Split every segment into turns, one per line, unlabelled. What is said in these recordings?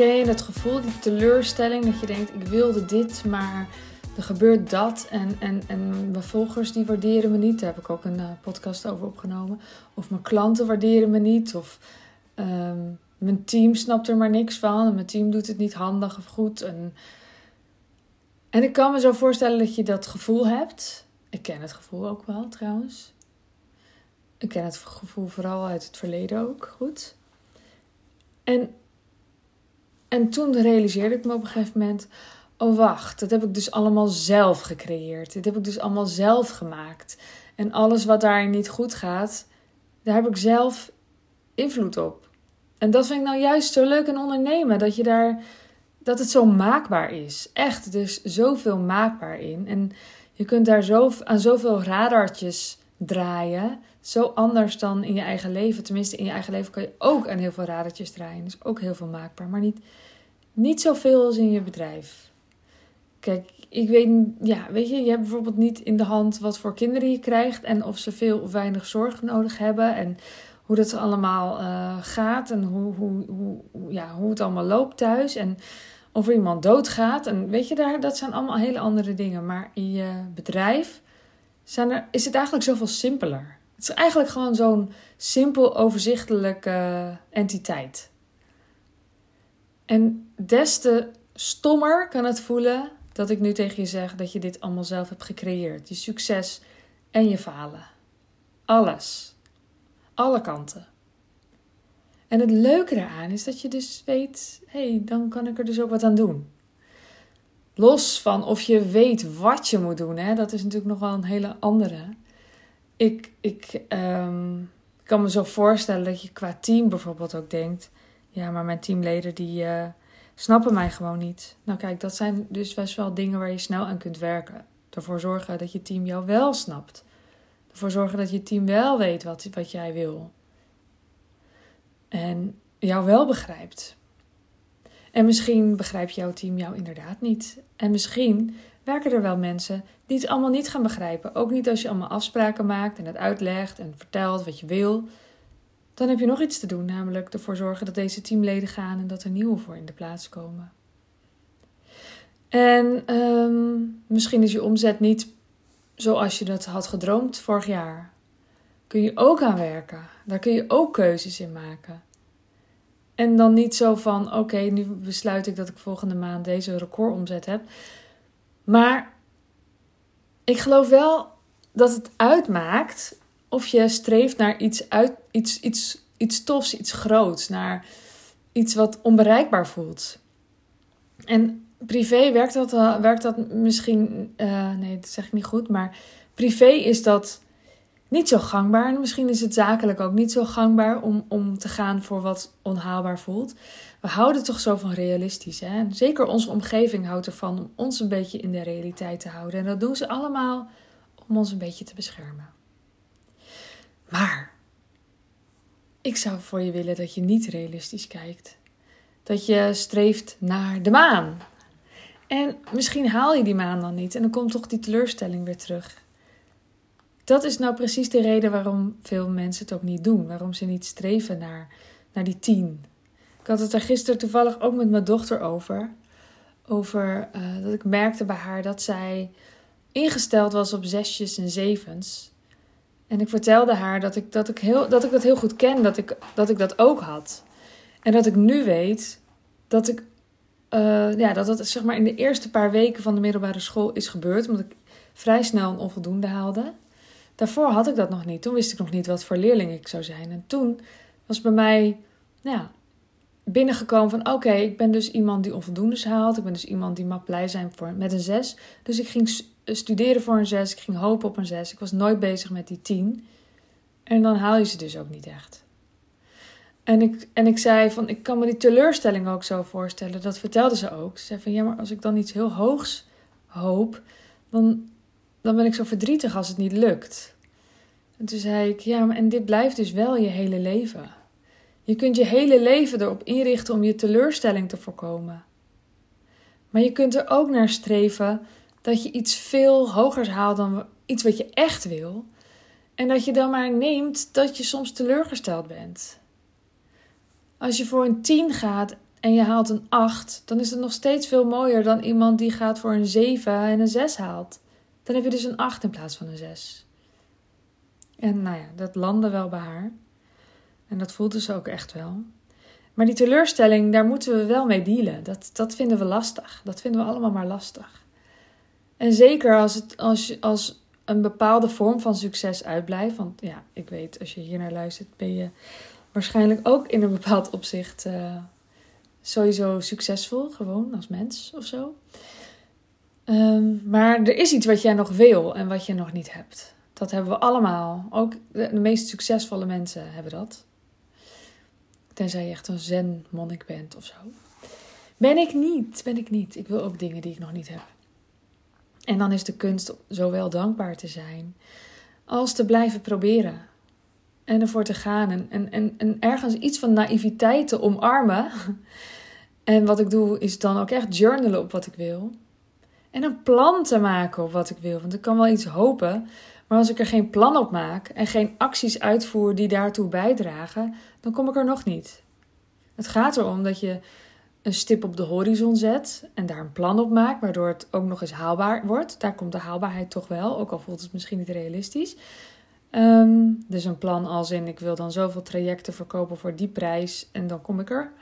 Ken dat gevoel, die teleurstelling, dat je denkt: ik wilde dit, maar er gebeurt dat. En, en, en mijn volgers die waarderen me niet. Daar heb ik ook een uh, podcast over opgenomen. Of mijn klanten waarderen me niet. Of um, mijn team snapt er maar niks van. En mijn team doet het niet handig of goed. En, en ik kan me zo voorstellen dat je dat gevoel hebt. Ik ken het gevoel ook wel trouwens. Ik ken het gevoel vooral uit het verleden ook goed. En, en toen realiseerde ik me op een gegeven moment: oh wacht, dat heb ik dus allemaal zelf gecreëerd. Dit heb ik dus allemaal zelf gemaakt. En alles wat daarin niet goed gaat, daar heb ik zelf invloed op. En dat vind ik nou juist zo leuk in ondernemen. Dat je daar, dat het zo maakbaar is. Echt, dus zoveel maakbaar in. En je kunt daar zo, aan zoveel radartjes draaien. Zo anders dan in je eigen leven. Tenminste, in je eigen leven kan je ook aan heel veel radertjes draaien. Dus ook heel veel maakbaar. Maar niet, niet zoveel als in je bedrijf. Kijk, ik weet, ja, weet je, je hebt bijvoorbeeld niet in de hand wat voor kinderen je krijgt. En of ze veel of weinig zorg nodig hebben. En hoe dat allemaal uh, gaat. En hoe, hoe, hoe, ja, hoe het allemaal loopt thuis. En of er iemand doodgaat. En weet je, daar, dat zijn allemaal hele andere dingen. Maar in je bedrijf zijn er, is het eigenlijk zoveel simpeler. Het is eigenlijk gewoon zo'n simpel, overzichtelijke entiteit. En des te stommer kan het voelen dat ik nu tegen je zeg dat je dit allemaal zelf hebt gecreëerd. Je succes en je falen. Alles. Alle kanten. En het leuke eraan is dat je dus weet, hé, hey, dan kan ik er dus ook wat aan doen. Los van of je weet wat je moet doen, hè, dat is natuurlijk nog wel een hele andere. Ik, ik um, kan me zo voorstellen dat je qua team bijvoorbeeld ook denkt: ja, maar mijn teamleden die uh, snappen mij gewoon niet. Nou, kijk, dat zijn dus best wel dingen waar je snel aan kunt werken. Ervoor zorgen dat je team jou wel snapt. Ervoor zorgen dat je team wel weet wat, wat jij wil. En jou wel begrijpt. En misschien begrijpt jouw team jou inderdaad niet. En misschien werken er wel mensen die het allemaal niet gaan begrijpen. Ook niet als je allemaal afspraken maakt en het uitlegt en vertelt wat je wil. Dan heb je nog iets te doen, namelijk ervoor zorgen dat deze teamleden gaan en dat er nieuwe voor in de plaats komen. En um, misschien is je omzet niet zoals je dat had gedroomd vorig jaar. Kun je ook aan werken. Daar kun je ook keuzes in maken. En dan niet zo van: oké, nu besluit ik dat ik volgende maand deze recordomzet heb. Maar ik geloof wel dat het uitmaakt of je streeft naar iets, uit, iets, iets, iets tofs, iets groots, naar iets wat onbereikbaar voelt. En privé werkt dat, werkt dat misschien, uh, nee, dat zeg ik niet goed, maar privé is dat niet zo gangbaar. En misschien is het zakelijk ook niet zo gangbaar om, om te gaan voor wat onhaalbaar voelt. We houden toch zo van realistisch. Hè? Zeker onze omgeving houdt ervan om ons een beetje in de realiteit te houden. En dat doen ze allemaal om ons een beetje te beschermen. Maar ik zou voor je willen dat je niet realistisch kijkt. Dat je streeft naar de maan. En misschien haal je die maan dan niet en dan komt toch die teleurstelling weer terug. Dat is nou precies de reden waarom veel mensen het ook niet doen. Waarom ze niet streven naar, naar die tien. Ik had het er gisteren toevallig ook met mijn dochter over. Over uh, dat ik merkte bij haar dat zij ingesteld was op zesjes en zevens. En ik vertelde haar dat ik dat, ik heel, dat, ik dat heel goed ken, dat ik, dat ik dat ook had. En dat ik nu weet dat ik uh, ja, dat dat zeg maar in de eerste paar weken van de middelbare school is gebeurd. Omdat ik vrij snel een onvoldoende haalde. Daarvoor had ik dat nog niet. Toen wist ik nog niet wat voor leerling ik zou zijn. En toen was bij mij ja, binnengekomen van... oké, ik ben dus iemand die onvoldoendes haalt. Ik ben dus iemand die mag blij zijn voor, met een zes. Dus ik ging studeren voor een zes. Ik ging hopen op een zes. Ik was nooit bezig met die tien. En dan haal je ze dus ook niet echt. En ik, en ik zei van, ik kan me die teleurstelling ook zo voorstellen. Dat vertelde ze ook. Ze zei van, ja, maar als ik dan iets heel hoogs hoop, dan, dan ben ik zo verdrietig als het niet lukt. En toen zei ik, ja, en dit blijft dus wel je hele leven. Je kunt je hele leven erop inrichten om je teleurstelling te voorkomen. Maar je kunt er ook naar streven dat je iets veel hogers haalt dan iets wat je echt wil. En dat je dan maar neemt dat je soms teleurgesteld bent. Als je voor een 10 gaat en je haalt een 8, dan is het nog steeds veel mooier dan iemand die gaat voor een 7 en een 6 haalt. Dan heb je dus een 8 in plaats van een 6. En nou ja, dat landde wel bij haar. En dat voelde ze ook echt wel. Maar die teleurstelling, daar moeten we wel mee dealen. Dat, dat vinden we lastig. Dat vinden we allemaal maar lastig. En zeker als, het, als, als een bepaalde vorm van succes uitblijft. Want ja, ik weet, als je hier naar luistert, ben je waarschijnlijk ook in een bepaald opzicht uh, sowieso succesvol. Gewoon als mens of zo. Um, maar er is iets wat jij nog wil en wat je nog niet hebt. Dat hebben we allemaal. Ook de, de meest succesvolle mensen hebben dat. Tenzij je echt een zen-monnik bent of zo. Ben ik niet, ben ik niet. Ik wil ook dingen die ik nog niet heb. En dan is de kunst zowel dankbaar te zijn als te blijven proberen. En ervoor te gaan en, en, en, en ergens iets van naïviteit te omarmen. En wat ik doe is dan ook echt journalen op wat ik wil. En een plan te maken op wat ik wil. Want ik kan wel iets hopen, maar als ik er geen plan op maak en geen acties uitvoer die daartoe bijdragen, dan kom ik er nog niet. Het gaat erom dat je een stip op de horizon zet en daar een plan op maakt, waardoor het ook nog eens haalbaar wordt. Daar komt de haalbaarheid toch wel, ook al voelt het misschien niet realistisch. Ehm, dus een plan als in ik wil dan zoveel trajecten verkopen voor die prijs en dan kom ik er.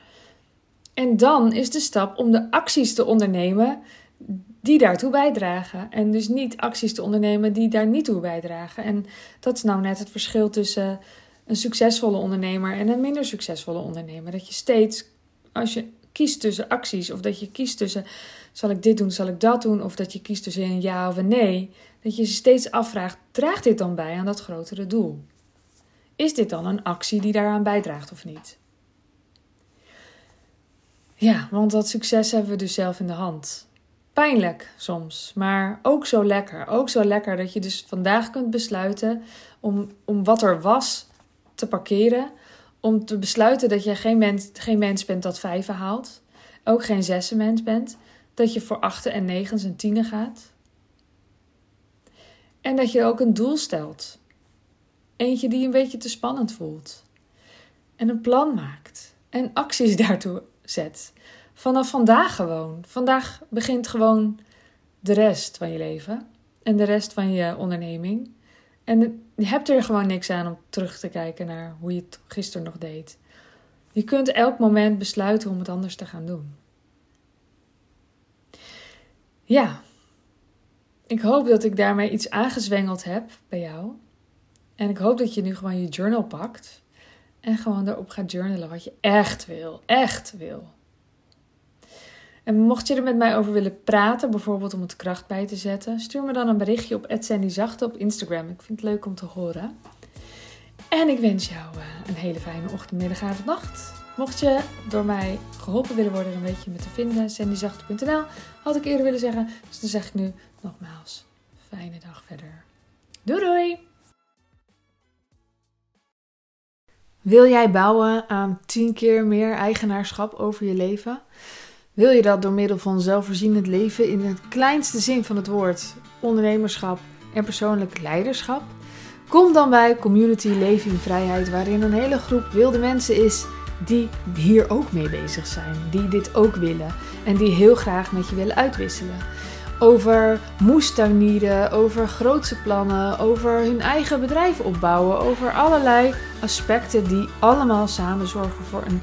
En dan is de stap om de acties te ondernemen die daartoe bijdragen. En dus niet acties te ondernemen die daar niet toe bijdragen. En dat is nou net het verschil tussen een succesvolle ondernemer en een minder succesvolle ondernemer. Dat je steeds, als je kiest tussen acties, of dat je kiest tussen zal ik dit doen, zal ik dat doen, of dat je kiest tussen een ja of een nee, dat je steeds afvraagt: draagt dit dan bij aan dat grotere doel? Is dit dan een actie die daaraan bijdraagt of niet? Ja, want dat succes hebben we dus zelf in de hand. Pijnlijk soms, maar ook zo lekker. Ook zo lekker dat je dus vandaag kunt besluiten om, om wat er was te parkeren. Om te besluiten dat je geen mens, geen mens bent dat vijven haalt. Ook geen zessen mens bent. Dat je voor achten en negens en tienen gaat. En dat je ook een doel stelt. Eentje die een beetje te spannend voelt. En een plan maakt. En acties daartoe zet. Vanaf vandaag gewoon. Vandaag begint gewoon de rest van je leven. En de rest van je onderneming. En je hebt er gewoon niks aan om terug te kijken naar hoe je het gisteren nog deed. Je kunt elk moment besluiten om het anders te gaan doen. Ja, ik hoop dat ik daarmee iets aangezwengeld heb bij jou. En ik hoop dat je nu gewoon je journal pakt. En gewoon erop gaat journalen wat je echt wil. Echt wil. En mocht je er met mij over willen praten, bijvoorbeeld om het kracht bij te zetten, stuur me dan een berichtje op Zachte op Instagram. Ik vind het leuk om te horen. En ik wens jou eh, een hele fijne ochtend, middag, avond, nacht. Mocht je door mij geholpen willen worden, dan weet je me te vinden. sandyzachte.nl had ik eerder willen zeggen. Dus dan zeg ik nu nogmaals, fijne dag verder. Doei doei! Wil jij bouwen aan 10 keer meer eigenaarschap over je leven? Wil je dat door middel van zelfvoorzienend leven in het kleinste zin van het woord, ondernemerschap en persoonlijk leiderschap? Kom dan bij Community Leven in Vrijheid, waarin een hele groep wilde mensen is die hier ook mee bezig zijn, die dit ook willen en die heel graag met je willen uitwisselen. Over moestuinieren, over grootse plannen, over hun eigen bedrijf opbouwen, over allerlei aspecten die allemaal samen zorgen voor een